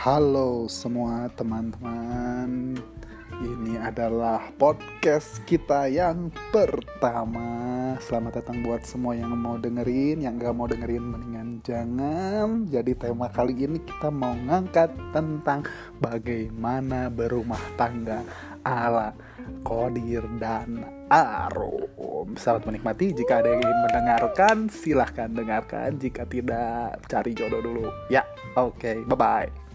Halo semua teman-teman. Ini adalah podcast kita yang pertama. Selamat datang buat semua yang mau dengerin. Yang gak mau dengerin mendingan jangan. Jadi tema kali ini kita mau ngangkat tentang Bagaimana berumah tangga ala Kodir dan Arum. Selamat menikmati. Jika ada yang ingin mendengarkan silahkan dengarkan. Jika tidak cari jodoh dulu. Ya oke. Okay, bye bye